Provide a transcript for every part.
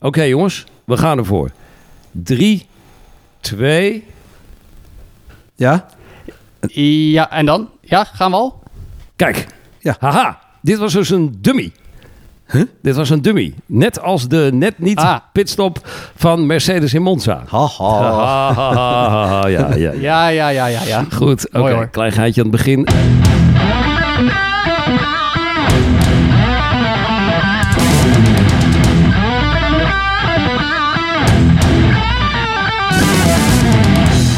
Oké jongens, we gaan ervoor. 3, 2. Ja? Ja, en dan? Ja, gaan we al? Kijk. Ja. Haha, dit was dus een dummy. Huh? Dit was een dummy. Net als de net niet Ah. pitstop van Mercedes in Monza. Haha. Ha, ha, ha, ha, ja, ja, ja. Ja, ja, ja, ja, ja. Goed, oké. Klein geitje aan het begin.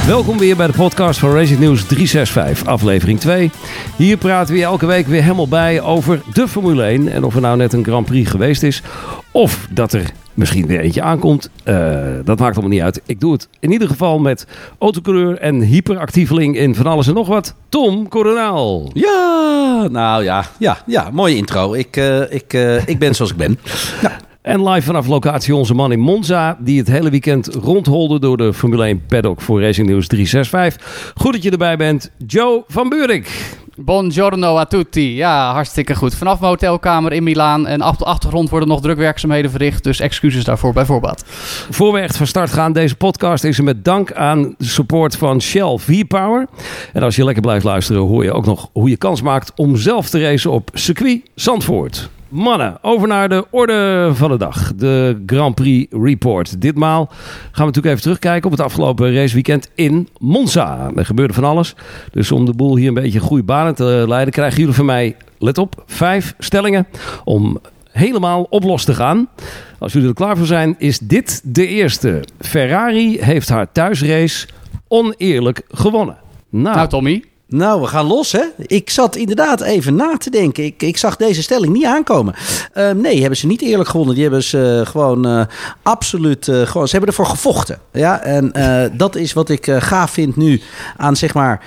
Welkom weer bij de podcast van Racing News 365, aflevering 2. Hier praten we elke week weer helemaal bij over de Formule 1. En of er nou net een Grand Prix geweest is, of dat er misschien weer eentje aankomt. eh, dat maakt allemaal niet uit. Ik doe het in ieder geval met autocoureur en hyperactieveling in van alles en nog wat. Tom Coronaal. Ja, nou ja, ja, ja, mooie intro. Ik, eh, ik, eh, ik ben zoals ik ben. En live vanaf locatie onze man in Monza, die het hele weekend rondholde door de Formule 1 paddock voor Racing News 365. Goed dat je erbij bent, Joe van Buurik. Buongiorno a tutti. Ja, hartstikke goed. Vanaf mijn hotelkamer in Milaan. En op de achtergrond worden nog drukwerkzaamheden verricht. Dus excuses daarvoor bij voorbaat. Voor we echt van start gaan, deze podcast is er met dank aan de support van Shell V-Power. En als je lekker blijft luisteren, hoor je ook nog hoe je kans maakt om zelf te racen op circuit Zandvoort. Mannen, over naar de orde van de dag. De Grand Prix Report. Ditmaal gaan we natuurlijk even terugkijken op het afgelopen raceweekend in Monza. Er gebeurde van alles. Dus om de boel hier een beetje goede banen te leiden, krijgen jullie van mij, let op, vijf stellingen om helemaal op los te gaan. Als jullie er klaar voor zijn, is dit de eerste. Ferrari heeft haar thuisrace oneerlijk gewonnen. Nou, Nou, Tommy. Nou, we gaan los, hè? Ik zat inderdaad even na te denken. Ik, ik zag deze stelling niet aankomen. Eh, nee, hebben ze niet eerlijk gewonnen. Die hebben ze eh, gewoon eh, absoluut... eh, gewoon, ze hebben ervoor gevochten. Ja, en dat is wat ik gaaf vind nu aan, zeg maar...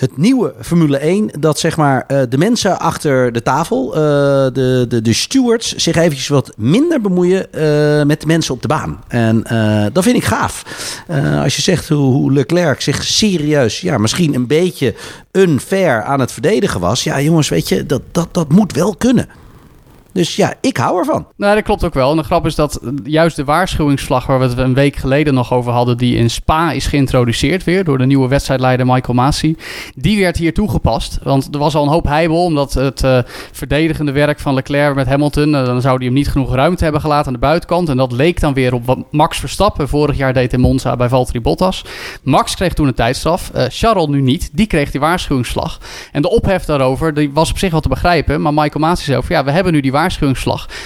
Het nieuwe Formule 1, dat zeg maar eh, de mensen achter de tafel, eh, de, de, de stewards, zich eventjes wat minder bemoeien eh, met de mensen op de baan. En dat vind ik gaaf. Als je zegt hoe, hoe Leclerc zich serieus, ja, misschien een beetje unfair aan het verdedigen was. Ja, jongens, weet je, dat, dat, dat moet wel kunnen. Dus ja, ik hou ervan. Nou, dat klopt ook wel. En de grap is dat juist de waarschuwingsvlag waar we het een week geleden nog over hadden, die in Spa is geïntroduceerd weer door de nieuwe wedstrijdleider Michael Masi, die werd hier toegepast. Want er was al een hoop heibel, omdat het eh, verdedigende werk van Leclerc met Hamilton, eh, dan zou hij hem niet genoeg ruimte hebben gelaten aan de buitenkant. En dat leek dan weer op wat Max Verstappen vorig jaar deed in Monza bij Valtteri Bottas. Max kreeg toen een tijdstraf, eh, Charles nu niet. Die kreeg die waarschuwingsvlag. En de ophef daarover, die was op zich wel te begrijpen, maar Michael Masi zei ja, we hebben nu die waarschuwingsvlag.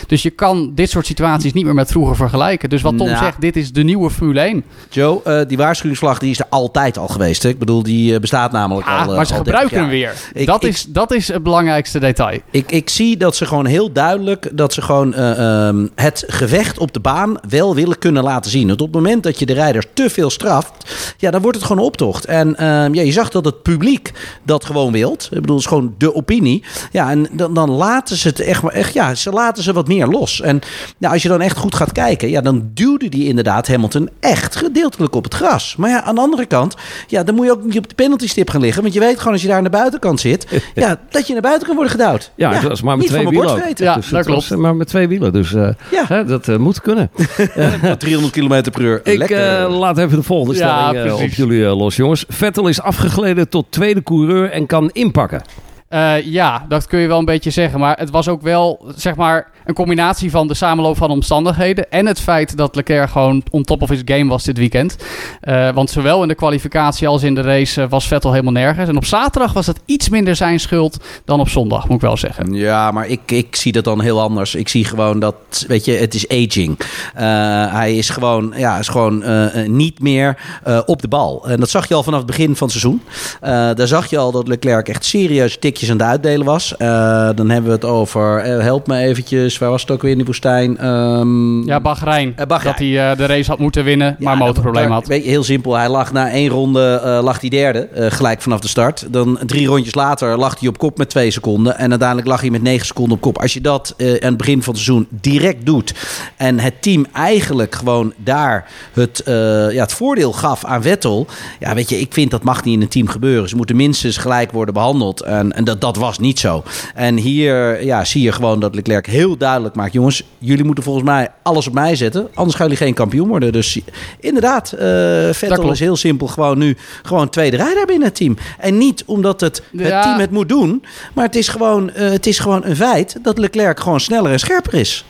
Dus je kan dit soort situaties niet meer met vroeger vergelijken. Dus wat Tom Nou. zegt, dit is de nieuwe Formule 1. Joe, eh, die waarschuwingsvlag die is er altijd al geweest. Hè? Ik bedoel, die eh, bestaat namelijk Ah, al. eh, maar ze al 30 gebruiken hem weer. Ik- dat, ik- is, dat is het belangrijkste detail. Ik, ik zie dat ze gewoon heel duidelijk dat ze gewoon eh, ehm, het gevecht op de baan wel willen kunnen laten zien. Want op het moment dat je de rijders te veel straft, ja, dan wordt het gewoon een optocht. En ehm, ja, je zag dat het publiek dat gewoon wilt. Ik bedoel, het is gewoon de opinie. Ja, en dan, dan laten ze het echt, maar echt, ja, ze laten ze wat meer los. En ja, als je dan echt goed gaat kijken, ja, dan duwde die inderdaad Hamilton echt gedeeltelijk op het gras. Maar ja, aan de andere kant, ja, dan moet je ook niet op de penalty stip gaan liggen. Want je weet gewoon als je daar aan de buitenkant zit, ja, dat je naar buiten kan worden gedouwd. Ja, maar met twee wielen. Ja, Dus dat klopt. maar met twee wielen, dus eh, Ja. hè, dat eh, moet kunnen. 300 km per uur. Ik eh, laat even de volgende Ja, stelling op jullie los, jongens. Vettel is afgegleden tot tweede coureur en kan inpakken. Eh, ja, dat kun je wel een beetje zeggen. Maar het was ook wel, zeg maar, een combinatie van de samenloop van omstandigheden. En het feit dat Leclerc gewoon on top of his game was dit weekend. Eh, want zowel in de kwalificatie als in de race eh, was Vettel helemaal nergens. En op zaterdag was het iets minder zijn schuld dan op zondag, moet ik wel zeggen. Ja, maar ik, ik zie dat dan heel anders. Ik zie gewoon dat, weet je, het is aging. Hij is gewoon, ja, is gewoon niet meer op de bal. En dat zag je al vanaf het begin van het seizoen. Daar zag je al dat Leclerc echt serieus tikjes aan het uitdelen was. Eh, dan hebben we het over, eh, help me eventjes, waar was het ook weer in die woestijn? Ehm, Ja, Bahrein. Eh, Bahrein. Dat hij de race had moeten winnen, maar motorprobleem had. Weet je, heel simpel. Hij lag na één ronde lag hij derde, gelijk vanaf de start. Dan drie rondjes later lag hij op kop met twee seconden. En uiteindelijk lag hij met negen seconden op kop. Als je dat aan het begin van het seizoen direct doet... en het team eigenlijk gewoon daar het, ja, het voordeel gaf aan Vettel... ja, weet je, ik vind dat mag niet in een team gebeuren. Ze moeten minstens gelijk worden behandeld. En, en dat, dat was niet zo. En hier ja, zie je gewoon dat Leclerc heel duidelijk maakt: jongens, jullie moeten volgens mij alles op mij zetten. Anders gaan jullie geen kampioen worden. Dus inderdaad, uh, Vettel is heel simpel gewoon nu gewoon tweede rijder binnen het team. En niet omdat het, het Ja. team het moet doen, maar het is, gewoon, eh, het is gewoon een feit dat Leclerc gewoon sneller en scherper is.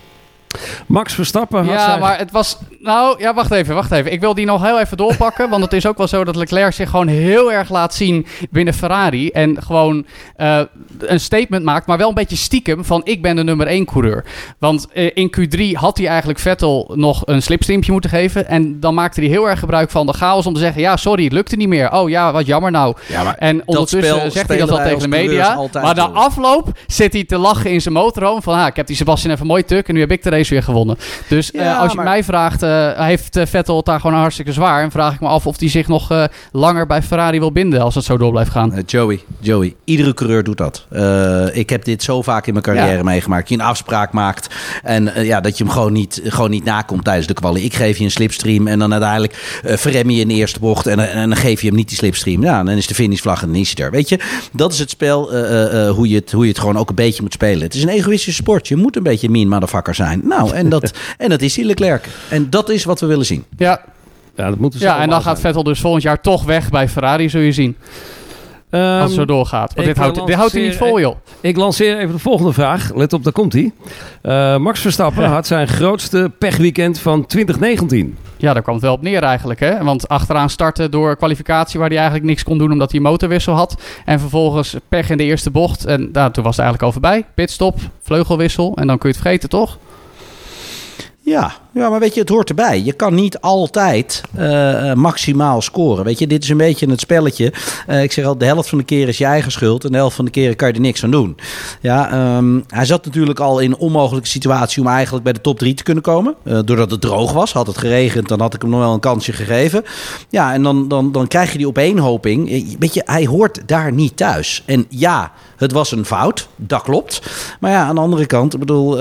Max Verstappen had Ja, zijn- maar het was... Nou, ja, wacht even, wacht even. Ik wil die nog heel even doorpakken. want het is ook wel zo dat Leclerc zich gewoon heel erg laat zien binnen Ferrari. En gewoon eh, een statement maakt, maar wel een beetje stiekem van ik ben de nummer 1 coureur. Want eh, in Q3 had hij eigenlijk Vettel nog een slipstreampje moeten geven. En dan maakte hij heel erg gebruik van de chaos om te zeggen... Ja, sorry, het lukte niet meer. Oh ja, wat jammer nou. Ja, maar En ondertussen spel zegt hij dat al tegen de media. Maar na door. afloop zit hij te lachen in zijn motorhome. Van, ah, ik heb die Sebastian even mooi tuk en nu heb ik de race weer gewonnen. Dus eh, als je maar- mij vraagt, eh, heeft eh, Vettel het daar gewoon hartstikke zwaar. En vraag ik me af of hij zich nog eh, langer bij Ferrari wil binden als het zo door blijft gaan. Joey, Joey, iedere coureur doet dat. Eh, ik heb dit zo vaak in mijn carrière Ja. meegemaakt. Je een afspraak maakt en ja, dat je hem gewoon niet, gewoon niet nakomt tijdens de kwalie. Ik geef je een slipstream en dan uiteindelijk uh, verrem je in de eerste bocht en, en dan geef je hem niet die slipstream. Ja, dan is de finishvlag en dan is hij er. Weet je, dat is het spel eh, eh, eh, hoe, je het, hoe je het gewoon ook een beetje moet spelen. Het is een egoïstische sport. Je moet een beetje mean motherfucker zijn. Nou, en dat, en dat is die Leclerc. En dat is wat we willen zien. Ja, ja, dat moeten ze ja en dan gaat zijn. Vettel dus volgend jaar toch weg bij Ferrari, zul je zien. Ehm, Als het zo doorgaat. Want dit houdt, dit houdt hij niet vol, joh. Ik lanceer even de volgende vraag. Let op, daar komt hij. Max Verstappen had zijn grootste pechweekend van 2019. Ja, daar kwam het wel op neer eigenlijk. Hè? Want achteraan starten door kwalificatie waar hij eigenlijk niks kon doen omdat hij motorwissel had. En vervolgens pech in de eerste bocht. En nou, toen was het eigenlijk al voorbij. Pitstop, vleugelwissel. En dan kun je het vergeten, toch? Ja, ja, maar weet je, het hoort erbij. Je kan niet altijd eh, eh, maximaal scoren. Weet je, dit is een beetje het spelletje. Eh, ik zeg al, de helft van de keren is je eigen schuld. En de helft van de keren kan je er niks aan doen. Ja, ehm, hij zat natuurlijk al in een onmogelijke situatie om eigenlijk bij de top 3 te kunnen komen. Doordat het droog was. Had het geregend, dan had ik hem nog wel een kansje gegeven. Ja, en dan, dan, dan krijg je die opeenhoping. Weet je, hij hoort daar niet thuis. En ja, het was een fout. Dat klopt. Maar ja, aan de andere kant, ik bedoel,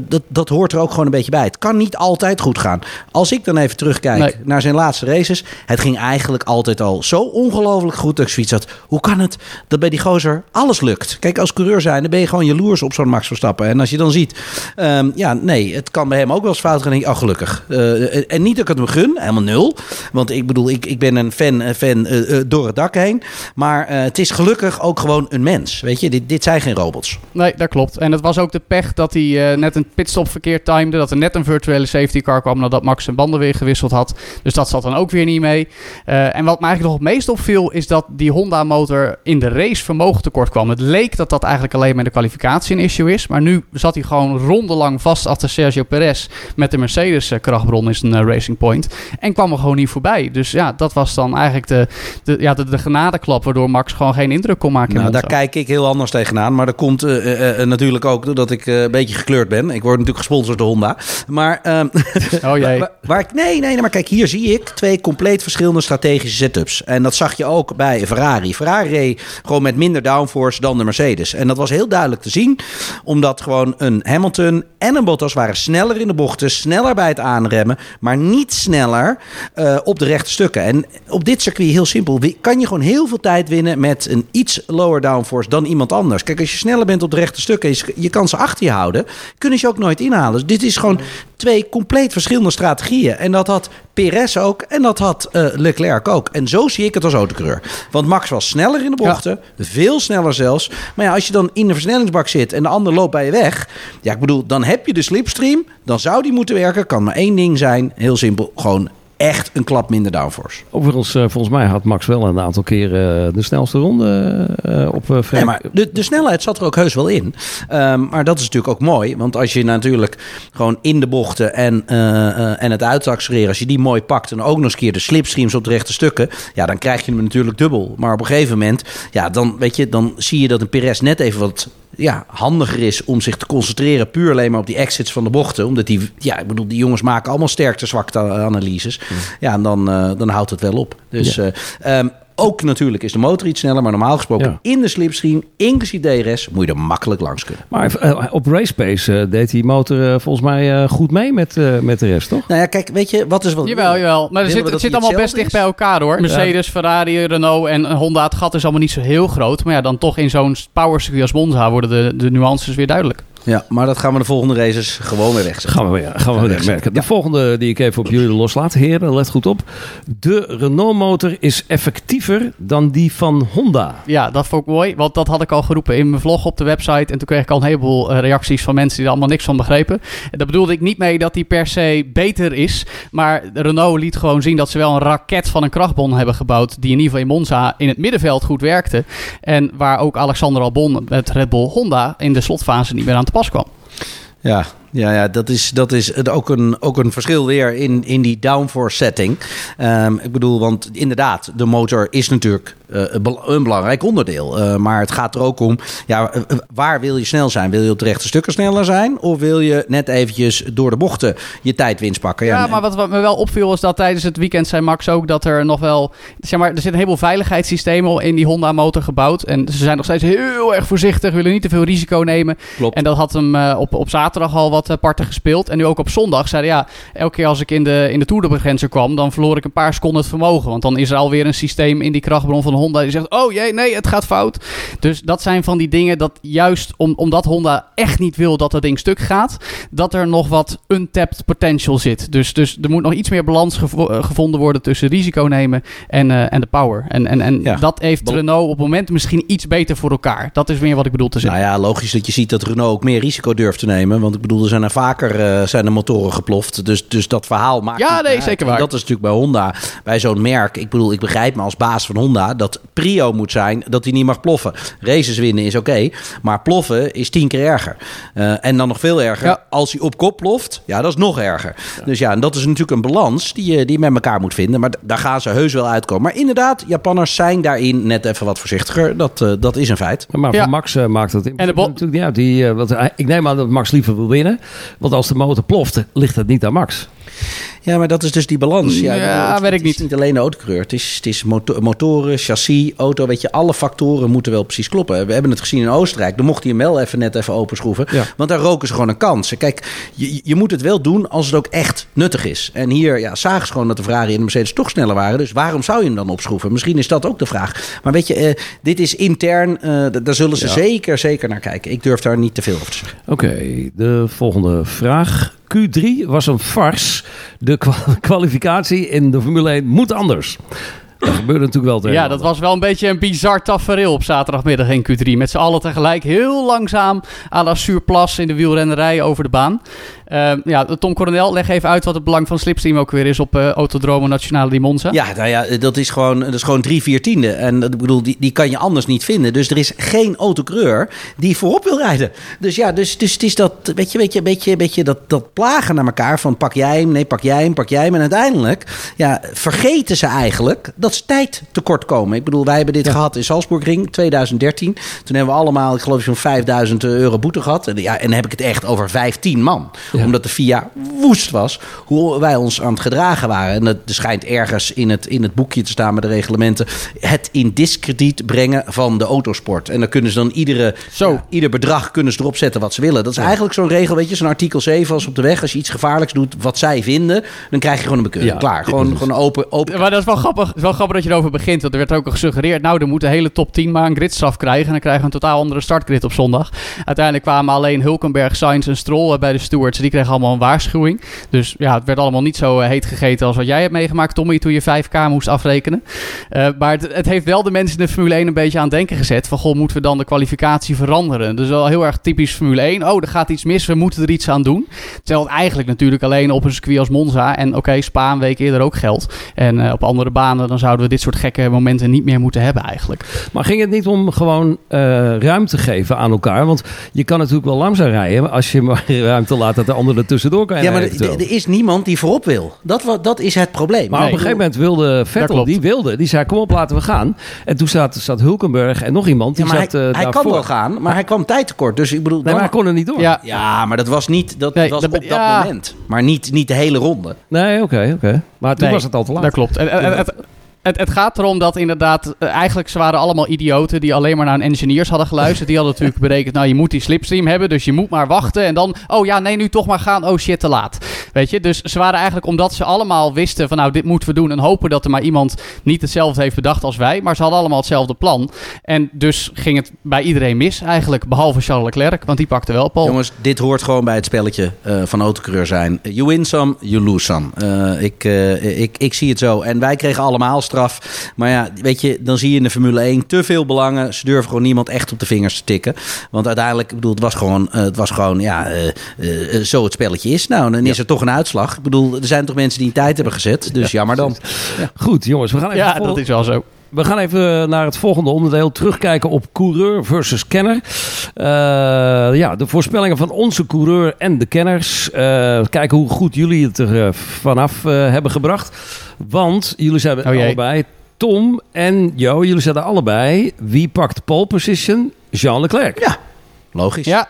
dat, dat hoort er ook gewoon een beetje bij. Het kan niet altijd goed gaan. Als ik dan even terugkijk Nee. naar zijn laatste races. Het ging eigenlijk altijd al zo ongelooflijk goed dat ik zoiets had. Hoe kan het dat bij die gozer alles lukt? Kijk, als coureur zijn, dan ben je gewoon jaloers op zo'n Max Verstappen. En als je dan ziet, ehm, ja, nee, het kan bij hem ook wel eens fout gaan. Denk ik, oh, gelukkig. Eh, en niet dat ik het hem gun, helemaal nul. Want ik bedoel, ik, ik ben een fan, eh, fan eh, eh, door het dak heen. Maar eh, het is gelukkig ook gewoon een mens. Weet je, dit, dit zijn geen robots. Nee, dat klopt. En het was ook de pech dat hij eh, net een pitstop verkeerd timede. Dat er net een virtuele safety car kwam nadat Max zijn banden weer gewisseld had. Dus dat zat dan ook weer niet mee. Eh, en wat me eigenlijk nog het meest opviel is dat die Honda-motor in de race vermogen tekort kwam. Het leek dat dat eigenlijk alleen maar in de kwalificatie een issue is. Maar nu zat hij gewoon rondelang vast achter Sergio Perez met de Mercedes-krachtbron in zijn eh, Racing Point. En kwam er gewoon niet voorbij. Dus ja, dat was dan eigenlijk de, de, ja, de, de genadeklap waardoor Max gewoon geen indruk kon maken. Nou, daar kijk ik heel anders tegenaan. Maar dat komt eh, eh, eh, natuurlijk ook doordat ik eh, een beetje gekleurd ben. Ik word natuurlijk gesponsord door Honda. Maar, ehm, Oh jee. nee, nee, maar kijk, hier zie ik twee compleet verschillende strategische setups. En dat zag je ook bij Ferrari. Ferrari gewoon met minder downforce dan de Mercedes. En dat was heel duidelijk te zien. Omdat gewoon een Hamilton en een Bottas waren sneller in de bochten. Sneller bij het aanremmen. Maar niet sneller eh, op de rechte stukken. En op dit circuit, heel simpel, kan je gewoon heel veel tijd winnen met een iets lower downforce dan iemand anders. Kijk, als je sneller bent op de rechte stukken, je, kan ze achter je houden, kunnen ze ook nooit inhalen. Dus dit is gewoon twee compleet verschillende strategieën. En dat had Perez ook en dat had eh, Leclerc ook. En zo zie ik het als autocoureur. Want Max was sneller in de bochten, veel sneller zelfs. Maar ja, als je dan in de versnellingsbak zit en de ander loopt bij je weg, ja, ik bedoel, dan heb je de slipstream, dan zou die moeten werken. Kan maar één ding zijn, heel simpel, gewoon echt een klap minder downforce. Overigens, eh, volgens mij had Max wel een aantal keren eh, de snelste ronde eh, op uh, Nee, maar de, de snelheid zat er ook heus wel in. Um, maar dat is natuurlijk ook mooi. Want als je natuurlijk gewoon in de bochten en, uh, uh, en het uitaccelereren... als je die mooi pakt en ook nog eens keer de slipstreams op de rechte stukken... ja, dan krijg je hem natuurlijk dubbel. Maar op een gegeven moment, ja, dan, weet je, dan zie je dat een Perez net even wat ja, handiger is om zich te concentreren puur alleen maar op die exits van de bochten. Omdat die, ja, ik bedoel, die jongens maken allemaal sterkte-zwakte analyses. Mm. Ja, en dan, uh, dan houdt het wel op. Dus ja. uh, um, ook natuurlijk is de motor iets sneller, maar normaal gesproken ja. in de slipstream, inclusief DRS, moet je er makkelijk langs kunnen. Maar uh, op race pace uh, deed die motor uh, volgens mij goed mee met, met de rest, toch? Nou ja, kijk, weet je, wat is wel... Jawel, jawel. Maar er zit, het zit allemaal best dicht bij elkaar, hoor. Mercedes, ja. Ferrari, Renault en Honda. Het gat is allemaal niet zo heel groot. Maar ja, dan toch in zo'n power circuit als Monza worden de, de nuances weer duidelijk. Ja, maar dat gaan we de volgende races gewoon weer wegzetten. Gaan we weer, gaan we weer wegmerken. De volgende die ik even op jullie loslaat. Heren, let goed op. De Renault-motor is effectiever dan die van Honda. Ja, dat vond ik mooi, want dat had ik al geroepen in mijn vlog op de website. En toen kreeg ik al een heleboel eh, reacties van mensen die er allemaal niks van begrepen. En daar bedoelde ik niet mee dat die per se beter is. Maar Renault liet gewoon zien dat ze wel een raket van een krachtbon hebben gebouwd. Die in ieder geval in Monza in het middenveld goed werkte. En waar ook Alexander Albon met Red Bull Honda in de slotfase niet meer aan te Ja, ja, ja dat is, dat is ook, een, ook een verschil weer in, in die downforce setting. Ehm, ik bedoel, want inderdaad, de motor is natuurlijk een belangrijk onderdeel. Uh, maar het gaat er ook om, ja, uh, waar wil je snel zijn? Wil je op de rechte stukken sneller zijn? Of wil je net eventjes door de bochten je tijdwinst pakken? Ja, ja maar wat, wat, me wel opviel is dat tijdens het weekend zei Max ook dat er nog wel, zeg maar, er zit een heleboel veiligheidssystemen in die Honda motor gebouwd. En ze zijn nog steeds heel erg voorzichtig, willen niet te veel risico nemen. Klopt. En dat had hem op, op zaterdag al wat parten gespeeld. En nu ook op zondag zeiden ja, elke keer als ik in de, in de Tour de begrenzer kwam, dan verloor ik een paar seconden het vermogen. Want dan is er alweer een systeem in die krachtbron van Honda die zegt, oh jee, nee, het gaat fout. Dus dat zijn van die dingen dat juist om, omdat Honda echt niet wil dat dat ding stuk gaat, dat er nog wat untapped potential zit. Dus, dus er moet nog iets meer balans gevo gevonden worden tussen risico nemen en, uh, en de power. En, en, en ja. dat heeft Renault op het moment misschien iets beter voor elkaar. Dat is meer wat ik bedoel te zeggen. Nou ja, logisch dat je ziet dat Renault ook meer risico durft te nemen. Want ik bedoel, er zijn er vaker uh, zijn de motoren geploft. Dus, dus dat verhaal maakt. Ja, nee, zeker waar. En dat is natuurlijk bij Honda, bij zo'n merk. Ik bedoel, ik begrijp me als baas van Honda dat prio moet zijn dat hij niet mag ploffen. Races winnen is oké, okay, maar ploffen is tien keer erger. Uh, en dan nog veel erger ja. als hij op kop ploft. Ja, dat is nog erger. Ja. Dus ja, en dat is natuurlijk een balans die je, die je met elkaar moet vinden. Maar daar gaan ze heus wel uitkomen. Maar inderdaad, Japanners zijn daarin net even wat voorzichtiger. Dat, uh, dat is een feit. Maar voor Max uh, maakt dat in en de natuurlijk ja, die, wat, ik neem aan dat Max liever wil winnen. Want als de motor ploft, ligt het niet aan Max. Ja, maar dat is dus die balans. Ja, ja het, weet ik het is niet alleen de autocoureur. Het is, het is motor, motoren, chassis, auto. Weet je, alle factoren moeten wel precies kloppen. We hebben het gezien in Oostenrijk. Dan mocht hij hem wel even net even openschroeven. Ja. Want daar roken ze gewoon een kans. Kijk, je, je moet het wel doen als het ook echt nuttig is. En hier ja, zagen ze gewoon dat de Ferrari en de Mercedes toch sneller waren. Dus waarom zou je hem dan opschroeven? Misschien is dat ook de vraag. Maar weet je, uh, dit is intern. Uh, daar zullen ze ja. zeker, zeker naar kijken. Ik durf daar niet te veel over te zeggen. Oké, okay, de volgende vraag. Q3 was een farce. De kwalificatie in de Formule 1 moet anders. Dat gebeurde natuurlijk wel. Ja, dat was wel een beetje een bizar tafereel op zaterdagmiddag in Q3. Met z'n allen tegelijk heel langzaam à la surplus in de wielrennerij over de baan. Uh, ja, Tom Coronel, leg even uit wat het belang van Slipstream ook weer is op uh, Autodromo Nationale di Monza. Ja, nou ja, dat is gewoon, dat is gewoon drie vier tiende. En ik bedoel, die, die kan je anders niet vinden. Dus er is geen autocreur die voorop wil rijden. Dus ja, dus, dus het is dat, weet je, weet je, beetje, beetje dat, dat plagen naar elkaar van pak jij hem, nee, pak jij hem, pak jij hem. En uiteindelijk, ja, vergeten ze eigenlijk dat ze tijd tekort komen. Ik bedoel, wij hebben dit ja. gehad in Salzburgring 2013. Toen hebben we allemaal, ik geloof, zo'n 5000 euro boete gehad. En, ja, en dan heb ik het echt over 15 man. Ja. Omdat de FIA woest was hoe wij ons aan het gedragen waren. En er schijnt ergens in het, in het boekje te staan met de reglementen. Het in discrediet brengen van de autosport. En dan kunnen ze dan iedere. Ja, ieder bedrag kunnen ze erop zetten wat ze willen. Dat is eigenlijk zo'n regel, weet je, zo'n artikel 7 als op de weg. Als je iets gevaarlijks doet wat zij vinden, dan krijg je gewoon een bekeuring. Ja. Klaar. Gewoon, gewoon open, open. Maar dat is wel grappig, wel grappig dat je erover begint. Want er werd ook al gesuggereerd, nou, er moet de hele top 10 maar een gridstraf krijgen. En dan krijgen we een totaal andere startgrid op zondag. Uiteindelijk kwamen alleen Hulkenberg, Sainz en Stroll bij de stewards. Die kregen allemaal een waarschuwing. Dus ja, het werd allemaal niet zo heet gegeten als wat jij hebt meegemaakt, Tommy, toen je 5K moest afrekenen. Uh, maar het, het, heeft wel de mensen in de Formule 1 een beetje aan het denken gezet. Van, goh, moeten we dan de kwalificatie veranderen? Dus wel heel erg typisch Formule 1. Oh, er gaat iets mis, we moeten er iets aan doen. Terwijl het eigenlijk natuurlijk alleen op een circuit als Monza en oké, okay, Spa een week eerder ook geldt. En uh, op andere banen, dan zouden we dit soort gekke momenten niet meer moeten hebben eigenlijk. Maar ging het niet om gewoon ruimte geven aan elkaar? Want je kan natuurlijk wel langzaam rijden als je maar ruimte laat dat de ander er tussendoor kan Ja, maar er is niemand die voorop wil. Dat, dat is het probleem. Maar nee, op een gegeven moment wilde Vettel, die wilde, die zei kom op laten we gaan. En toen zat, zat Hulkenberg en nog iemand die ja, maar zat hij, uh, hij kan wel gaan, maar, hij kwam tijd tekort. Dus ik bedoel, nee, maar hij kon er niet door. Ja, ja maar dat was niet dat nee, was dat, op dat ja. moment. Maar niet, niet de hele ronde. Nee, oké, oké. Maar toen Nee, was het al te laat. Dat klopt. En, en, en, Het, het gaat erom dat inderdaad, eh, eigenlijk ze waren allemaal idioten die alleen maar naar hun engineers hadden geluisterd. Die hadden natuurlijk berekend, nou je moet die slipstream hebben, dus je moet maar wachten. En dan, oh ja, nee, nu toch maar gaan, oh shit, te laat. Weet je, dus ze waren eigenlijk, omdat ze allemaal wisten van nou dit moeten we doen. En hopen dat er maar iemand niet hetzelfde heeft bedacht als wij. Maar ze hadden allemaal hetzelfde plan. En dus ging het bij iedereen mis eigenlijk, behalve Charles Leclerc, want die pakte wel Paul. Jongens, dit hoort gewoon bij het spelletje eh, van autocoureur zijn. You win some, you lose some. Eh, ik, ik, ik zie het zo. En wij kregen allemaal straf. Maar ja, weet je, dan zie je in de Formule 1 te veel belangen. Ze durven gewoon niemand echt op de vingers te tikken. Want uiteindelijk, ik bedoel, het was gewoon, het was gewoon ja, zo het spelletje is. Nou, dan is er toch een uitslag. Ik bedoel, er zijn toch mensen die een tijd hebben gezet. Dus jammer dan. Ja. Goed, jongens, we gaan even... Ja, dat is wel zo. We gaan even naar het volgende onderdeel. Terugkijken op coureur versus kenner. Uh, ja, de voorspellingen van onze coureur en de kenners. Uh, kijken hoe goed jullie het er uh, vanaf hebben gebracht. Want jullie zijn oh allebei... Tom en Jo, jullie zeiden allebei... Wie pakt pole position? Jean Leclerc. Ja, logisch. Ja,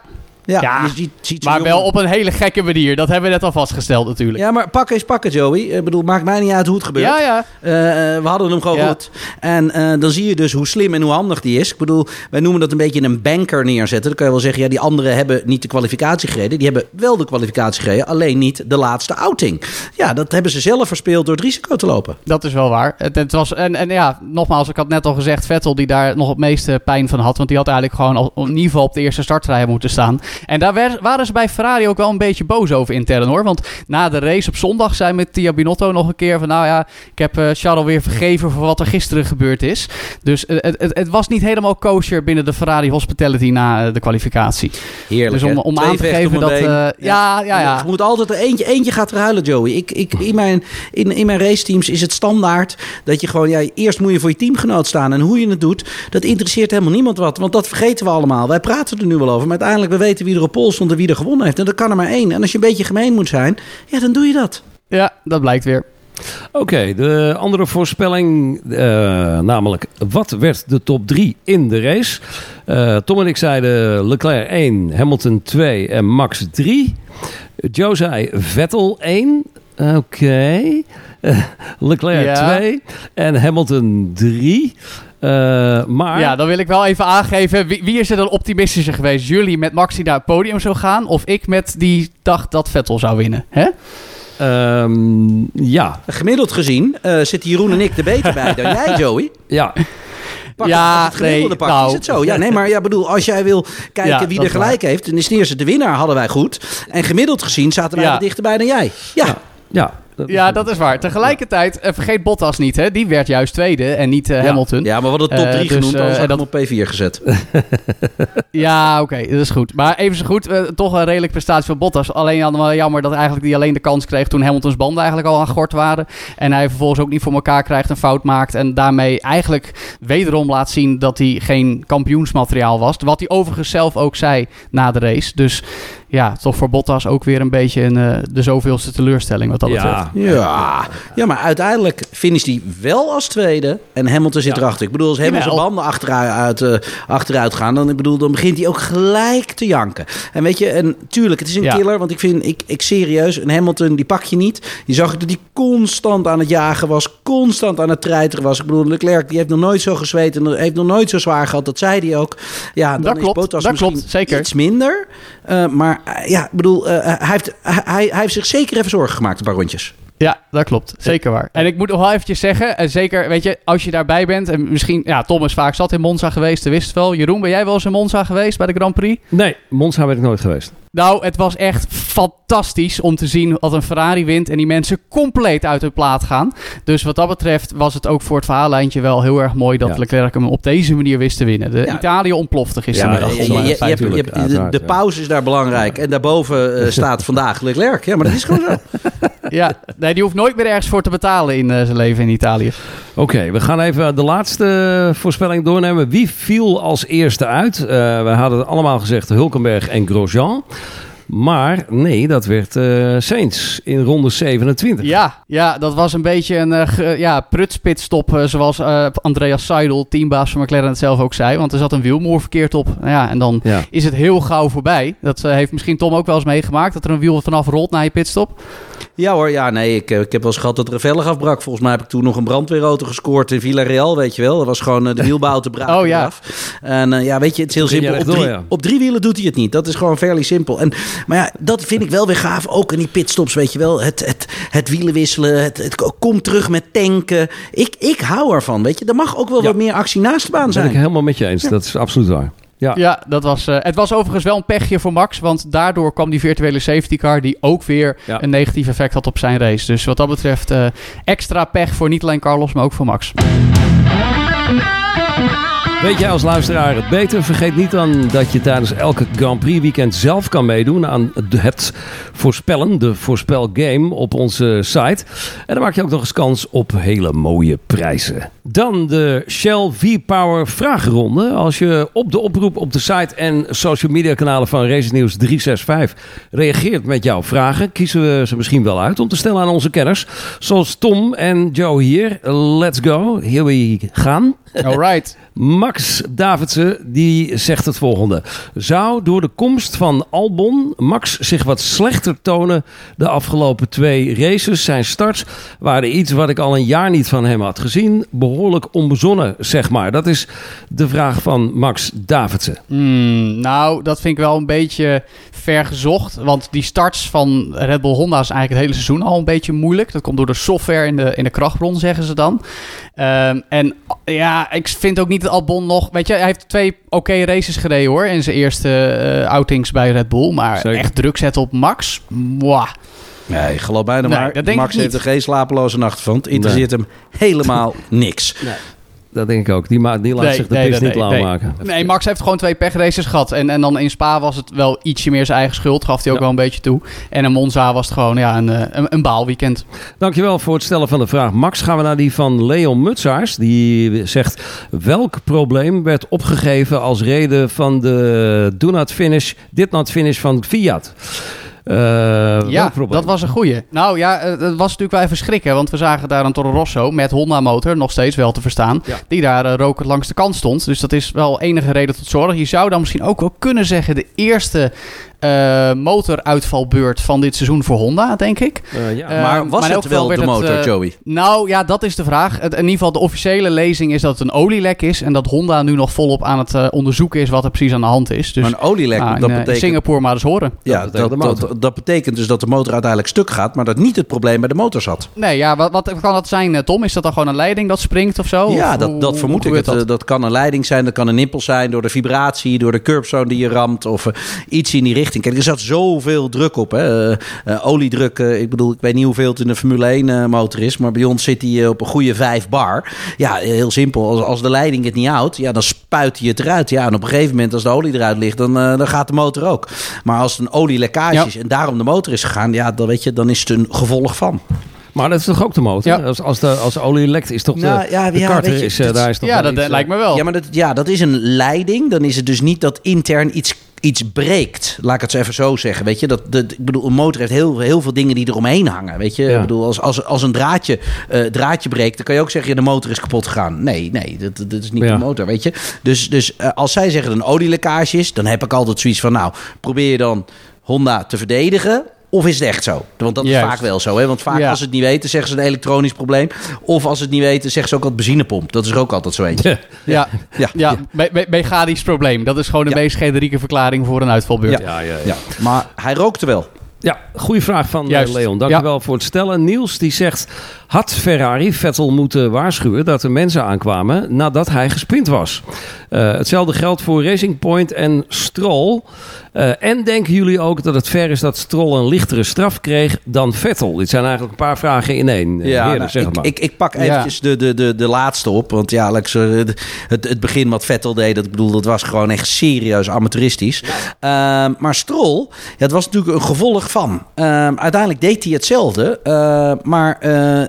ja, ja je ziet, ziet maar wel op een hele gekke manier. Dat hebben we net al vastgesteld natuurlijk. Ja, maar pakken is pakken, Joey. Ik bedoel, maakt mij niet uit hoe het gebeurt. Ja, ja. Uh, we hadden hem gewoon ja. goed. En uh, dan zie je dus hoe slim en hoe handig die is. Ik bedoel, wij noemen dat een beetje een banker neerzetten. Dan kan je wel zeggen, ja, die anderen hebben niet de kwalificatie gereden. Die hebben wel de kwalificatie gereden, alleen niet de laatste outing. Ja, dat hebben ze zelf verspeeld door het risico te lopen. Dat is wel waar. Het, het was, en, en ja, nogmaals, ik had net al gezegd, Vettel die daar nog het meeste pijn van had. Want die had eigenlijk gewoon al, in ieder geval op de eerste startrij moeten staan. En daar waren ze bij Ferrari ook wel een beetje boos over intern hoor. Want na de race op zondag zei met Tia Binotto nog een keer van... nou ja, ik heb uh, Charles weer vergeven voor wat er gisteren gebeurd is. Dus uh, het, het, het, was niet helemaal kosher binnen de Ferrari Hospitality na uh, de kwalificatie. Heerlijk Dus om, om aan te geven dat... Ja. ja, ja, ja. Je moet altijd er eentje, eentje gaat er huilen, Joey. Ik, ik, in, mijn, in, in mijn raceteams is het standaard dat je gewoon... Ja, eerst moet je voor je teamgenoot staan. En hoe je het doet, dat interesseert helemaal niemand wat. Want dat vergeten we allemaal. Wij praten er nu wel over. Maar uiteindelijk, we weten wie er op pol stond wie er gewonnen heeft. En dat kan er maar één. En als je een beetje gemeen moet zijn, ja, dan doe je dat. Ja, dat blijkt weer. Oké, okay, de andere voorspelling, uh, namelijk wat werd de top 3 in de race? Uh, Tom en ik zeiden Leclerc 1, Hamilton 2 en Max 3. Joe zei Vettel 1. Oké. Okay. Uh, Leclerc ja. 2 en Hamilton 3. Uh, maar... Ja, dan wil ik wel even aangeven. Wie, wie, is er dan optimistischer geweest? Jullie met Maxi naar het podium zou gaan? Of ik met die dacht dat Vettel zou winnen? Hè? Um, ja. Gemiddeld gezien uh, zitten Jeroen en ik er beter bij dan jij, Joey. Ja. Pak ja, het gemiddelde nee, nou, is het zo. Ja, nee, maar ja, bedoel, als jij wil kijken ja, wie er gelijk waar. heeft, dan is de eerste de winnaar hadden wij goed. En gemiddeld gezien zaten wij ja. er dichterbij dan jij. Ja. ja. Ja. Dat ja, dat is waar. Tegelijkertijd, uh, vergeet Bottas niet, hè? Die werd juist tweede en niet uh, ja. Hamilton. Ja, maar we hadden top 3 uh, genoemd, dus, en dan op P4 gezet. ja, oké, okay, dat is goed. Maar even zo goed, toch een redelijk prestatie van Bottas. Alleen wel jammer dat eigenlijk die alleen de kans kreeg toen Hamiltons banden eigenlijk al aan gort waren. En hij vervolgens ook niet voor elkaar krijgt, een fout maakt. En daarmee eigenlijk wederom laat zien dat hij geen kampioensmateriaal was. Wat hij overigens zelf ook zei na de race. Dus ja, toch voor Bottas ook weer een beetje een, uh, de zoveelste teleurstelling wat dat ja. betreft. Ja. ja, maar uiteindelijk finish hij wel als tweede en Hamilton zit ja. erachter. Ik bedoel, als Hamilton zijn banden achteruit, uh, achteruit gaan, dan, ik bedoel, dan begint hij ook gelijk te janken. En weet je, en tuurlijk, het is een ja. killer, want ik vind, ik, ik serieus, een Hamilton, die pak je niet. Je zag dat hij constant aan het jagen was, constant aan het treiteren was. Ik bedoel, Leclerc, die heeft nog nooit zo gezweet en heeft nog nooit zo zwaar gehad, dat zei hij ook. Ja, dan dat is klopt, Bottas dat misschien klopt, zeker. iets minder, uh, maar ja, ik bedoel, uh, hij, heeft, hij, hij heeft zich zeker even zorgen gemaakt, een paar rondjes. Ja, dat klopt. Zeker waar. En ik moet nog wel eventjes zeggen, en zeker, weet je, als je daarbij bent, en misschien, ja, Tom is vaak zat in Monza geweest, wist het wel. Jeroen, ben jij wel eens in Monza geweest bij de Grand Prix? Nee, Monza ben ik nooit geweest. Nou, het was echt fantastisch om te zien dat een Ferrari wint en die mensen compleet uit hun plaat gaan. Dus wat dat betreft was het ook voor het verhaallijntje wel heel erg mooi dat ja. Leclerc hem op deze manier wist te winnen. De ja. Italië ontplofte gistermiddag. Ja, je, je, je, hebt, je hebt, de, de pauze is daar belangrijk en daarboven uh, staat vandaag Leclerc. Ja, maar dat is gewoon zo. ja, nee, die hoeft nooit meer ergens voor te betalen in uh, zijn leven in Italië. Oké, okay, we gaan even de laatste voorspelling doornemen. Wie viel als eerste uit? Uh, we hadden allemaal gezegd Hulkenberg en Grosjean. Maar nee, dat werd uh, Saints in ronde 27. Ja, ja dat was een beetje een uh, ja, prutspitstop, uh, zoals Andreas Seidel, teambaas van McLaren, het zelf ook zei. Want er zat een wielmoer verkeerd op. Nou ja, en dan ja. is het heel gauw voorbij. Dat heeft misschien Tom ook wel eens meegemaakt, dat er een wiel vanaf rolt na je pitstop. Ja hoor, ja nee, ik, ik heb wel eens gehad dat velg afbrak. Volgens mij heb ik toen nog een brandweerauto gescoord in Villarreal, weet je wel. Dat was gewoon uh, de wielbouw braken oh, ja. af. En uh, ja, weet je, het is heel simpel. Op drie, op drie, wielen doet hij het niet. Dat is gewoon fairly simpel. En, maar ja, dat vind ik wel weer gaaf. Ook in die pitstops, weet je wel. Het, het, het wielen wisselen, het, het komt terug met tanken. Ik, ik hou ervan, weet je. Er mag ook wel wat meer actie naast de baan zijn. Ben ik helemaal met je eens. Dat is absoluut waar. Ja, ja dat was, uh, het was overigens wel een pechje voor Max. Want daardoor kwam die virtuele safety car... die ook weer ja. een negatief effect had op zijn race. Dus wat dat betreft uh, extra pech voor niet alleen Carlos, maar ook voor Max. Weet jij als luisteraar het beter? Vergeet niet dan dat je tijdens elke Grand Prix weekend zelf kan meedoen aan het voorspellen, de voorspelgame op onze site. En dan maak je ook nog eens kans op hele mooie prijzen. Dan de Shell V-Power vragenronde. Als je op de oproep op de site en social media kanalen van Race News 365 reageert met jouw vragen, kiezen we ze misschien wel uit om te stellen aan onze kenners. Zoals Tom en Joe hier. Let's go. Here we gaan. Alright. Max Davidsen die zegt het volgende. Zou door de komst van Albon Max zich wat slechter tonen de afgelopen twee races? Zijn starts waren iets wat ik al een jaar niet van hem had gezien. Behoorlijk onbezonnen, zeg maar. Dat is de vraag van Max Davidsen. Hmm, nou, dat vind ik wel een beetje ver gezocht. Want die starts van Red Bull Honda is eigenlijk het hele seizoen al een beetje moeilijk. Dat komt door de software in de, in de krachtbron, zeggen ze dan. Um, en ja, ik vind ook niet dat Albon nog... Weet je, hij heeft twee oké races gereden hoor. In zijn eerste uh, outings bij Red Bull. Maar Zeker. echt druk zetten op Max? Mwah. Nee, geloof bijna nee, maar. Max heeft er geen slapeloze nacht van. Het interesseert nee. hem helemaal niks. Nee. Dat denk ik ook. Die, ma die laat zich de nee, pis niet lauw maken. Nee, Max heeft gewoon twee pechraces gehad. En, en dan in Spa was het wel ietsje meer zijn eigen schuld. Gaf hij ook ja. wel een beetje toe. En in Monza was het gewoon ja, een, een, een baalweekend. Dankjewel voor het stellen van de vraag. Max, gaan we naar die van Leon Mutsaars. Die zegt, welk probleem werd opgegeven als reden van de do not finish, did not finish van Fiat? Uh, ja, dat was een goeie. Nou ja, het was natuurlijk wel even schrikken. Want we zagen daar een Toro Rosso met Honda-motor, nog steeds wel te verstaan. Ja. Die daar uh, rokend langs de kant stond. Dus dat is wel enige reden tot zorg. Je zou dan misschien ook wel kunnen zeggen... de eerste uh, motoruitvalbeurt van dit seizoen voor Honda, denk ik. Uh, ja. uh, maar was maar het wel de motor, het, Joey? Nou ja, dat is de vraag. Het, in ieder geval de officiële lezing is dat het een olielek is... en dat Honda nu nog volop aan het onderzoeken is wat er precies aan de hand is. Dus, maar een olielek, nou, dat in, betekent... Singapore maar eens horen. Ja, dat, dat, dat, dat, betekent dus dat de motor uiteindelijk stuk gaat... maar dat niet het probleem bij de motor zat. Nee, ja, wat, wat kan dat zijn, Tom? Is dat dan gewoon een leiding dat springt of zo? Ja, of, dat, dat vermoed ik. Dat? dat kan een leiding zijn, dat kan een nippel zijn... door de vibratie, door de curbzone die je ramt... of iets in die richting. Kijk, er zat zo zoveel druk op. Hè. Uh, oliedruk, uh, ik bedoel, ik weet niet hoeveel het in een Formule 1 uh, motor is, maar bij ons zit hij op een goede 5 bar. Ja, heel simpel. Als, als de leiding het niet houdt, ja, dan spuit hij het eruit. Ja, en op een gegeven moment, als de olie eruit ligt, dan, dan gaat de motor ook. Maar als het een olielekkage ja. is en daarom de motor is gegaan, ja, dan weet je, dan is het een gevolg van. Maar dat is toch ook de motor? Ja. Als, als, de, als de olie lekt, is toch nou, de, ja, de ja, karter, je, is, uh, daar is toch Ja, dat iets, lijkt me wel. Ja, maar dat, ja, dat is een leiding. Dan is het dus niet dat intern iets iets breekt, laat ik het zo even zo zeggen. Weet je, dat, dat, ik bedoel, een motor heeft heel, heel veel dingen die eromheen hangen. Weet je, ja. ik bedoel, als, als, als een draadje, uh, draadje breekt, dan kan je ook zeggen: ja, de motor is kapot gegaan. Nee, nee, dat, dat is niet ja. de motor, weet je. Dus, dus uh, als zij zeggen dat een olielekkage is, dan heb ik altijd zoiets van: nou, probeer je dan Honda te verdedigen. Of is het echt zo? Want dat Juist. is vaak wel zo. Hè? Want vaak ja. als ze het niet weten, zeggen ze een elektronisch probleem. Of als ze het niet weten, zeggen ze ook al benzinepomp. Dat is er ook altijd zo eentje. Ja, ja. ja. ja. Me mechanisch probleem. Dat is gewoon de meest generieke verklaring voor een uitvalbeurt. Ja. Ja, ja, Maar hij rookte wel. Ja, goede vraag van Juist. Leon. Dankjewel ja. voor het stellen. Niels die zegt... Had Ferrari Vettel moeten waarschuwen dat er mensen aankwamen nadat hij gespind was? Uh, hetzelfde geldt voor Racing Point en Stroll. Uh, en denken jullie ook dat het ver is dat Stroll een lichtere straf kreeg dan Vettel? Dit zijn eigenlijk een paar vragen in één. Ja, Heerlijk, nou, zeg ik, maar. Ik, ik pak eventjes ja. de, de, de, de laatste op. Want ja, Alex, het, het begin wat Vettel deed, dat, bedoel, dat was gewoon echt serieus amateuristisch. Ja. Uh, maar Stroll, ja, het was natuurlijk een gevolg van. uiteindelijk deed hij hetzelfde. maar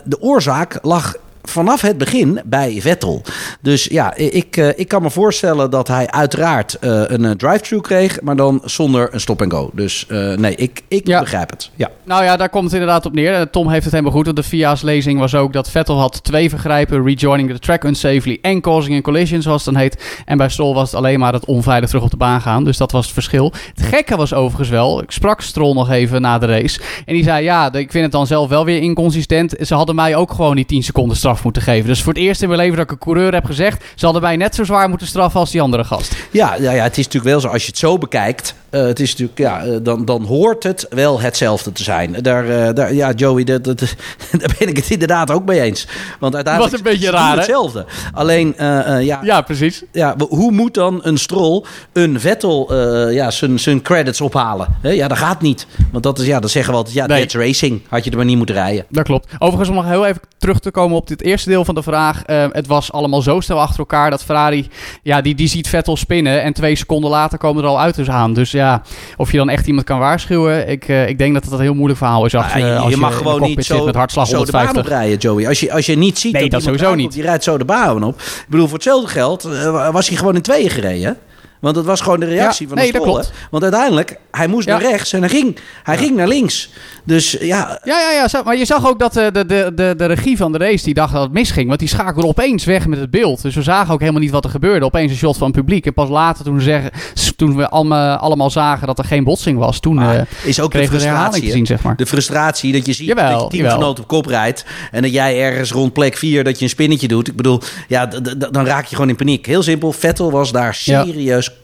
de oorzaak lag vanaf het begin bij Vettel. Dus ja, ik, eh, ik kan me voorstellen dat hij uiteraard uh, een uh, drive-thru kreeg, maar dan zonder een stop-and-go. Dus nee, ik, ik ja. begrijp het. Ja. Nou ja, daar komt het inderdaad op neer. Tom heeft het helemaal goed. De FIA's lezing was ook dat Vettel had twee vergrijpen: rejoining the track unsafely en causing a collision, zoals het dan heet. En bij Stroll was het alleen maar het onveilig terug op de baan gaan. Dus dat was het verschil. Het gekke was overigens wel, ik sprak Stroll nog even na de race. En die zei: Ja, ik vind het dan zelf wel weer inconsistent. Ze hadden mij ook gewoon die 10 seconden straf moeten geven. Dus voor het eerst in mijn leven dat ik een coureur heb gezegd: ze hadden mij net zo zwaar moeten straffen als die andere gast. Ja, ja, ja het is natuurlijk wel zo. Als je het zo bekijkt, uh, het is natuurlijk, ja, uh, dan, dan hoort het wel hetzelfde te zijn. Daar, uh, daar ja, Joey, dat, dat, daar ben ik het inderdaad ook mee eens. Want uiteindelijk was een beetje raar, hetzelfde. Alleen, ja, ja, precies. Ja, hoe moet dan een Stroll een Vettel ja, zijn, zijn credits ophalen? He, ja, dat gaat niet. Want dat is, ja, dan zeggen we altijd, ja, nee. that's racing. Had je er maar niet moeten rijden. Dat klopt. Overigens, om nog heel even terug te komen op dit eerste deel van de vraag. het was allemaal zo snel achter elkaar dat Ferrari, ja, die, die ziet Vettel spinnen. En twee seconden later komen er al auto's aan. Dus ja, of je dan echt iemand kan waarschuwen. Ik, uh, ik denk dat dat een heel moeilijk verhaal is. Als, je, als je, je mag gewoon niet zo, met hartslag zo de baan oprijden, Joey. Als je, als je niet ziet nee, dat, dat sowieso niet. Je rijdt zo de baan op. Ik bedoel, voor hetzelfde geld uh, was hij gewoon in tweeën gereden. Want dat was gewoon de reactie ja, van nee, de Stroll. Want uiteindelijk, hij moest Ja. naar rechts en hij ging, hij ging naar links. Dus ja, Ja, ja, ja. Maar je zag ook dat de, de, de, de, de regie van de race die dacht dat het misging. Want die schakelde opeens weg met het beeld. Dus we zagen ook helemaal niet wat er gebeurde. Opeens een shot van het publiek. En pas later, toen, we zeggen, toen we allemaal, allemaal zagen dat er geen botsing was, toen Maar eh, is ook de de frustratie. te zien, zeg maar. De frustratie dat je ziet Jawel, dat je teamgenoot op kop rijdt. En dat jij ergens rond plek 4 dat je een spinnetje doet. Ik bedoel, ja, dan raak je gewoon in paniek. Heel simpel, Vettel was daar Ja.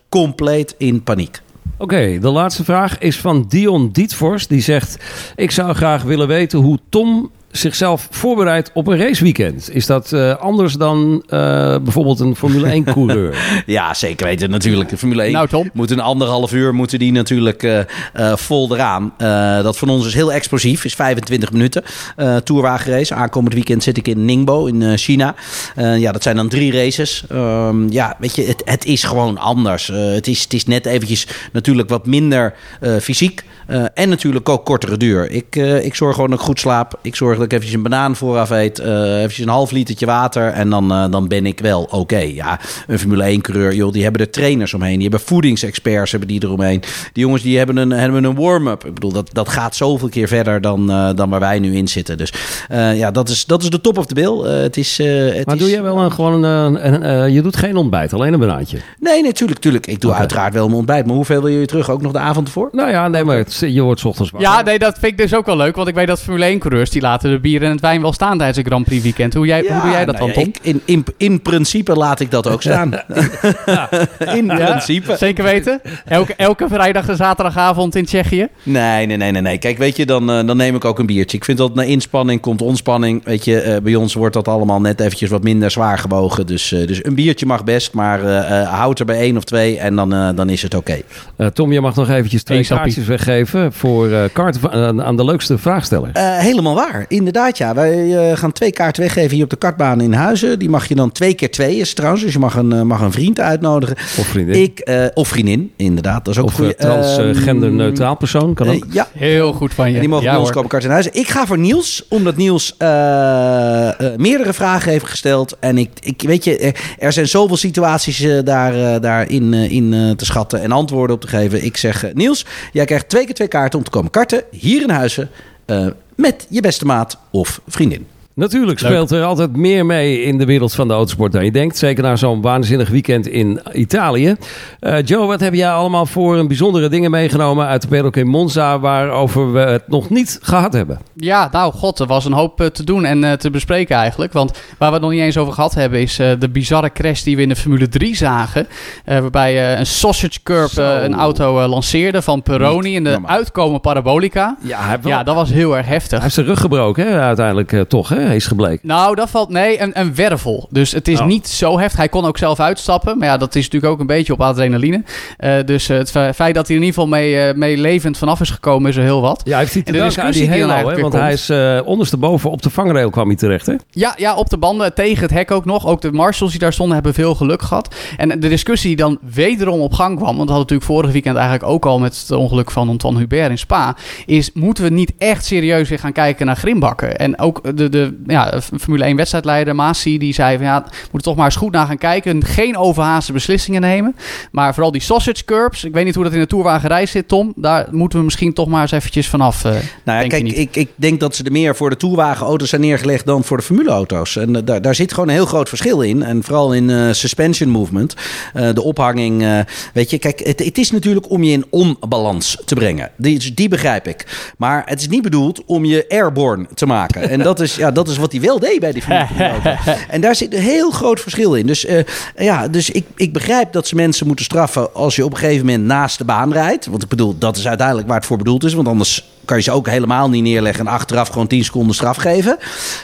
Compleet in paniek. Oké, de laatste vraag is van Dion Dietvorst. Die zegt: Ik zou graag willen weten hoe Tom zichzelf voorbereidt op een raceweekend. Is dat eh, anders dan eh, bijvoorbeeld een Formule 1-coureur? Ja, zeker weten natuurlijk. De Formule 1 Nou, Tom. moet een anderhalf uur moeten die natuurlijk eh, eh, vol eraan. Eh, dat van ons is heel explosief, is 25 minuten. Eh tourwagenrace. Aankomend weekend zit ik in Ningbo in China. Eh, ja, dat zijn dan drie races. Ehm, ja, weet je, het, het is gewoon anders. Eh, het, is, het is net eventjes natuurlijk wat minder eh, fysiek. Eh, en natuurlijk ook kortere duur. Ik, eh, ik zorg gewoon dat ik goed slaap. Ik zorg dat ik eventjes een banaan vooraf eet. eh eventjes een half litertje water. En dan, eh, dan ben ik wel oké. Ja, een Formule 1-coureur, joh, die hebben er trainers omheen. Die hebben voedingsexperts hebben die eromheen. Die jongens die hebben een, hebben een warm-up. Ik bedoel, dat, dat gaat zoveel keer verder dan, eh, dan waar wij nu in zitten. Dus eh, ja, dat is, dat is de top of the bill. Eh, het is, eh, het maar is, doe jij wel een, gewoon een, een- eh, je doet geen ontbijt, alleen een banaantje? Nee, natuurlijk, tuurlijk. Ik doe uiteraard wel mijn ontbijt. Maar hoeveel wil je terug? Ook nog de avond ervoor? Nou ja, nee, maar het, je wordt 's ochtends wakker. Ja, nee, dat vind ik dus ook wel leuk. Want ik weet dat Formule 1-coureurs die laten de bier en het wijn wel staan tijdens een Grand Prix weekend. Hoe, jij, hoe doe jij dat nou dan, ja, Tom? ik- in, in, in principe laat ik dat ook staan. in Ja, principe. Zeker weten. Elke, elke vrijdag en zaterdagavond in Tsjechië. Nee, nee, nee, nee, nee. Kijk, weet je, dan, eh, dan neem ik ook een biertje. Ik vind dat na inspanning komt ontspanning. Weet je, eh, bij ons wordt dat allemaal net eventjes wat minder zwaar gewogen. Dus, eh, dus een biertje mag best, maar eh, eh, houd er bij één of twee en dan, eh, dan is het oké. Eh, Tom, je mag nog eventjes twee kaartjes weggeven voor eh van- aan- aan de leukste vraagsteller. Eh, helemaal waar, inderdaad ja. Wij eh, gaan twee kaarten weggeven hier op de kartbaan in Huizen. Die mag je dan twee keer twee is het trouwens. Dus je mag een, eh, mag een vriend uitnodigen. Of vriendin. Ik, eh, of vriendin, inderdaad. Dat is ook of een eh, goeie. Ehm, transgender-neutraal persoon, kan ook. ja, Heel goed van je. En die mogen Ja, bij ons hoor. komen kart in huis. Ik ga voor Niels, omdat Niels eh, eh, meerdere vragen heeft gesteld. En ik, ik weet je, er, er zijn zoveel situaties daar, daarin in, te schatten en antwoorden op te geven. Ik zeg, Niels, jij krijgt twee keer twee kaarten om te komen karten hier in Huizen. eh, met je beste maat of vriendin. Natuurlijk Leuk. speelt er altijd meer mee in de wereld van de autosport dan je denkt. Zeker na zo'n waanzinnig weekend in Italië. Eh, Joe, wat heb jij allemaal voor een bijzondere dingen meegenomen uit de paddock in Monza... waarover we het nog niet gehad hebben? Ja, nou god, er was een hoop eh, te doen en eh, te bespreken eigenlijk. Want waar we het nog niet eens over gehad hebben... is eh, de bizarre crash die we in de Formule 3 zagen. Eh, waarbij eh, een sausage curb een auto lanceerde van Peroni... in de normaal. uitkomen parabolica. Ja, hij heeft, wel- Ja, dat was heel erg hij heftig. heeft zijn rug gebroken, hè, uiteindelijk toch, hè, is gebleken. Nou, dat valt... Nee, een, een wervel. Dus het is Oh. niet zo heftig. Hij kon ook zelf uitstappen. Maar ja, dat is natuurlijk ook een beetje op adrenaline. Eh, dus eh, het fe- feit dat hij in ieder geval mee, eh, mee levend vanaf is gekomen... is er heel wat. Ja, hij heeft aan die discussie Halo, hè, want hij is ondersteboven op de vangrail kwam hij terecht, hè? Ja, ja, op de banden, tegen het hek ook nog. Ook de marshals die daar stonden hebben veel geluk gehad. En de discussie die dan wederom op gang kwam... want we hadden natuurlijk vorig weekend eigenlijk ook al... met het ongeluk van Antoine Hubert in Spa... is moeten we niet echt serieus weer gaan kijken naar grimbakken. En ook de, de ja, Formule 1 wedstrijdleider Masi, die zei van ja, we moeten toch maar eens goed naar gaan kijken. Geen overhaaste beslissingen nemen. Maar vooral die sausage curbs, ik weet niet hoe dat in de tourwagenreis zit, Tom. Daar moeten we misschien toch maar eens eventjes vanaf. Uh, nou ja, kijk, ik, ik denk dat ze er meer voor de tourwagenauto's zijn neergelegd dan voor de formuleauto's. En uh, daar, daar zit gewoon een heel groot verschil in. En vooral in uh, suspension movement, de ophanging. weet je, kijk, het, het, is natuurlijk om je in onbalans te brengen. Die, die begrijp ik. Maar het is niet bedoeld om je airborne te maken. En dat is, ja, dat is wat hij wel deed bij die auto. En daar zit een heel groot verschil in. Dus, uh, ja, dus ik, ik begrijp dat ze mensen moeten straffen als je op een gegeven moment naast de baan rijdt. Want ik bedoel, dat is uiteindelijk waar het voor bedoeld is. Want anders kan je ze ook helemaal niet neerleggen en achteraf gewoon 10 seconden straf geven.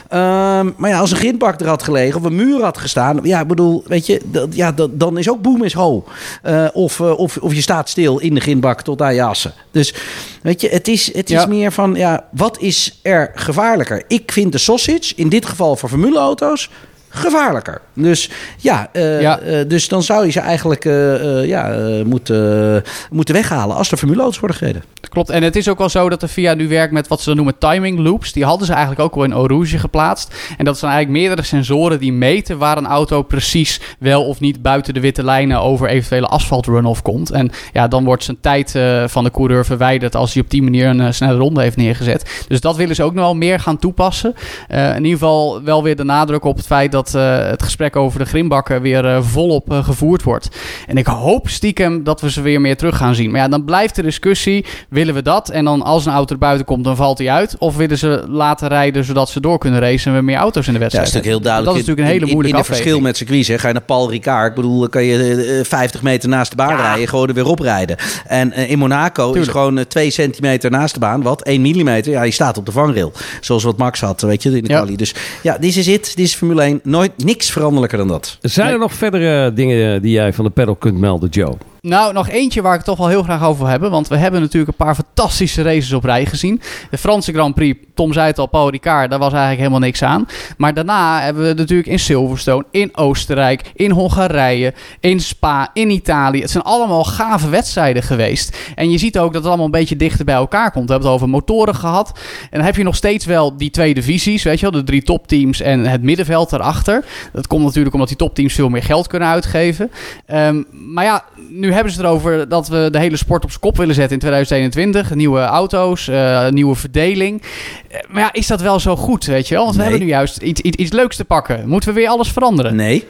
Ehm, maar ja, als een grindbak er had gelegen of een muur had gestaan, ja, ik bedoel, weet je, dat, ja, dan is ook boem is ho. Uh, of, uh, of, of je staat stil in de grindbak tot aan je assen. Dus weet je, het is, het is ja. meer van, ja, wat is er gevaarlijker? Ik vind de sausage, in dit geval voor formuleauto's, gevaarlijker. Dus ja, uh, ja. Uh, dus dan zou je ze eigenlijk uh, ja, moeten, moeten weghalen als er formuleauto's worden gereden. Klopt, en het is ook wel zo dat de FIA nu werkt met wat ze dan noemen timing loops. Die hadden ze eigenlijk ook al in Eau Rouge geplaatst. En dat zijn eigenlijk meerdere sensoren die meten waar een auto precies wel of niet buiten de witte lijnen over eventuele asfalt runoff komt. En ja, dan wordt zijn tijd van de coureur verwijderd als hij op die manier een snelle ronde heeft neergezet. Dus dat willen ze ook nog wel meer gaan toepassen. in ieder geval wel weer de nadruk op het feit dat dat uh, het gesprek over de grimbakken weer uh, volop uh, gevoerd wordt. En ik hoop stiekem dat we ze weer meer terug gaan zien. Maar ja, dan blijft de discussie: willen we dat? En dan als een auto er buiten komt, dan valt hij uit. Of willen ze laten rijden zodat ze door kunnen racen en we meer auto's in de wedstrijd? Ja, dat is natuurlijk heel duidelijk. Dat is natuurlijk een hele moeilijke in, in, in verschil met circuits, hè, ga je naar Paul Ricard. Ik bedoel, dan kan je 50 meter naast de baan ja. rijden, gewoon er weer oprijden. En in Monaco Tuurlijk. is gewoon 2 centimeter naast de baan, wat 1 millimeter. Ja, je staat op de vangrail. Zoals wat Max had, weet je, in de ja. quali. Dus ja, dit is het. Dit is Formule 1. Nooit niks veranderlijker dan dat. Zijn er nog verdere dingen die jij van de pedal kunt melden, Joe? Nou, nog eentje waar ik toch wel heel graag over wil hebben. Want we hebben natuurlijk een paar fantastische races op rij gezien. De Franse Grand Prix, Tom zei het al, Paul Ricard, daar was eigenlijk helemaal niks aan. Maar daarna hebben we natuurlijk in Silverstone, in Oostenrijk, in Hongarije, in Spa, in Italië. Het zijn allemaal gave wedstrijden geweest. En je ziet ook dat het allemaal een beetje dichter bij elkaar komt. We hebben het over motoren gehad. En dan heb je nog steeds wel die twee divisies, weet je wel. De drie topteams en het middenveld erachter. Dat komt natuurlijk omdat die topteams veel meer geld kunnen uitgeven. Um, maar ja, nu hebben ze erover dat we de hele sport op zijn kop willen zetten in 2021. Nieuwe auto's, uh, nieuwe verdeling. Uh, maar ja, is dat wel zo goed, weet je wel? Want nee. we hebben nu juist iets, iets, iets leuks te pakken. Moeten we weer alles veranderen? Nee.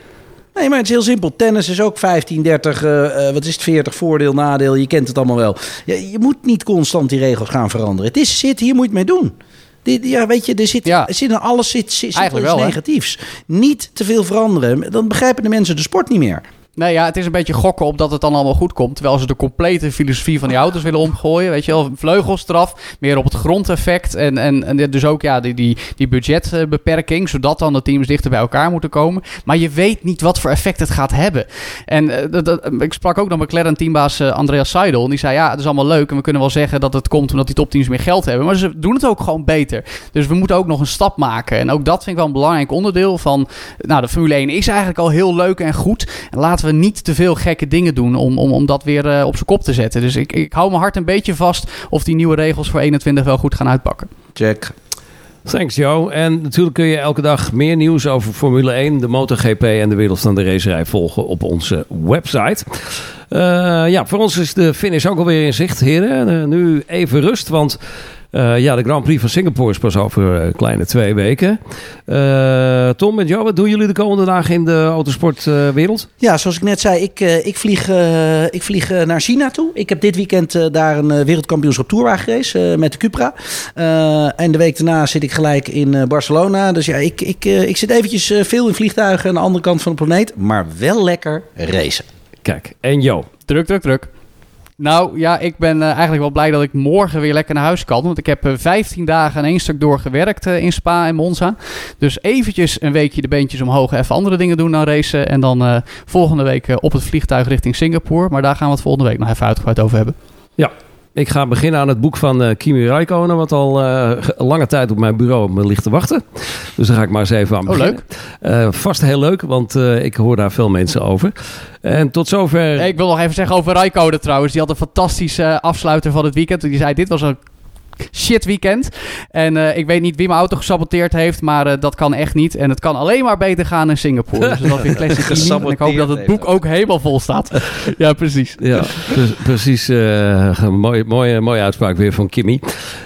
Nee, maar het is heel simpel. Tennis is ook 15, 30, uh, wat is het, 40 voordeel, nadeel. Je kent het allemaal wel. Ja, je moet niet constant die regels gaan veranderen. Het is zit, hier moet je het mee doen. Ja, weet je, er zit, ja. zit in alles zit, zit, zit iets wel, negatiefs. Hè? Niet te veel veranderen. Dan begrijpen de mensen de sport niet meer. Nee, ja, het is een beetje gokken op dat het dan allemaal goed komt. Terwijl ze de complete filosofie van die auto's willen omgooien. Weet je wel, vleugelstraf, meer op het grondeffect. En, en, en dus ook ja, die, die, die budgetbeperking, zodat dan de teams dichter bij elkaar moeten komen. Maar je weet niet wat voor effect het gaat hebben. En dat, ik sprak ook nog McLaren-teambaas uh, Andreas Seidel. En die zei, ja, het is allemaal leuk. En we kunnen wel zeggen dat het komt omdat die topteams meer geld hebben. Maar ze doen het ook gewoon beter. Dus we moeten ook nog een stap maken. En ook dat vind ik wel een belangrijk onderdeel van... Nou, de Formule 1 is eigenlijk al heel leuk en goed. En laten we niet te veel gekke dingen doen om, om, om dat weer uh, op zijn kop te zetten. Dus ik, ik hou mijn hart een beetje vast of die nieuwe regels voor 21 wel goed gaan uitpakken. Check. Thanks Joe. En natuurlijk kun je elke dag meer nieuws over Formule 1, de MotoGP en de wereld van de racerij volgen op onze website. Uh, ja, voor ons is de finish ook alweer in zicht, heren. Uh, nu even rust, want uh, ja, de Grand Prix van Singapore is pas over een kleine twee weken. Uh, Tom en Jo, wat doen jullie de komende dagen in de autosportwereld? ja, zoals ik net zei, ik, ik vlieg, ik vlieg naar China toe. Ik heb dit weekend daar een wereldkampioenschap tourwagen met de Cupra. en de week daarna zit ik gelijk in Barcelona. Dus ja, ik, ik, ik zit eventjes veel in vliegtuigen aan de andere kant van de planeet. Maar wel lekker racen. Kijk, en Jo? Druk, druk, druk. Nou ja, ik ben uh, eigenlijk wel blij dat ik morgen weer lekker naar huis kan. Want ik heb uh, 15 dagen aan één stuk doorgewerkt uh, in Spa en Monza. Dus eventjes een weekje de beentjes omhoog, even andere dingen doen dan racen. En dan volgende week op het vliegtuig richting Singapore. Maar daar gaan we het volgende week nog even uitgebreid over hebben. Ja, ik ga beginnen aan het boek van uh, Kimi Räikkönen, wat al uh, lange tijd op mijn bureau me ligt te wachten. Dus daar ga ik maar eens even aan beginnen. Oh, leuk. Uh, vast heel leuk, want ik hoor daar veel mensen over. En tot zover... Ik wil nog even zeggen over Räikkönen trouwens. Die had een fantastische afsluiter van het weekend. Die zei, dit was een shit weekend. En eh, ik weet niet wie mijn auto gesaboteerd heeft, maar eh, dat kan echt niet. En het kan alleen maar beter gaan in Singapore. Dus dat weer classic. En ik hoop dat het boek ook helemaal vol staat. ja, precies. Ja, pre- precies. eh mooie, mooie, mooie uitspraak weer van Kimmy.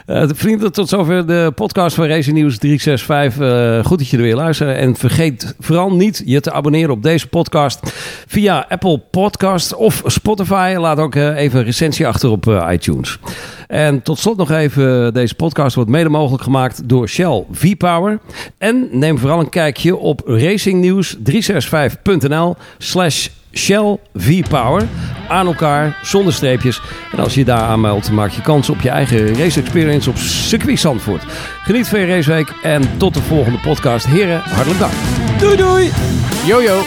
Vrienden, tot zover de podcast van Racing Nieuws 365. Eh, goed dat je er weer luistert. En vergeet vooral niet je te abonneren op deze podcast via Apple Podcast of Spotify. Laat ook even een recensie achter op iTunes. En tot slot nog even, deze podcast wordt mede mogelijk gemaakt door Shell V-Power. En neem vooral een kijkje op racingnieuws365.nl slash Shell V-Power. Aan elkaar, zonder streepjes. En als je je daar aanmeldt, maak je kans op je eigen race experience op circuit Zandvoort. Geniet van je raceweek en tot de volgende podcast. Heren, hartelijk dank. Doei doei! Yo yo.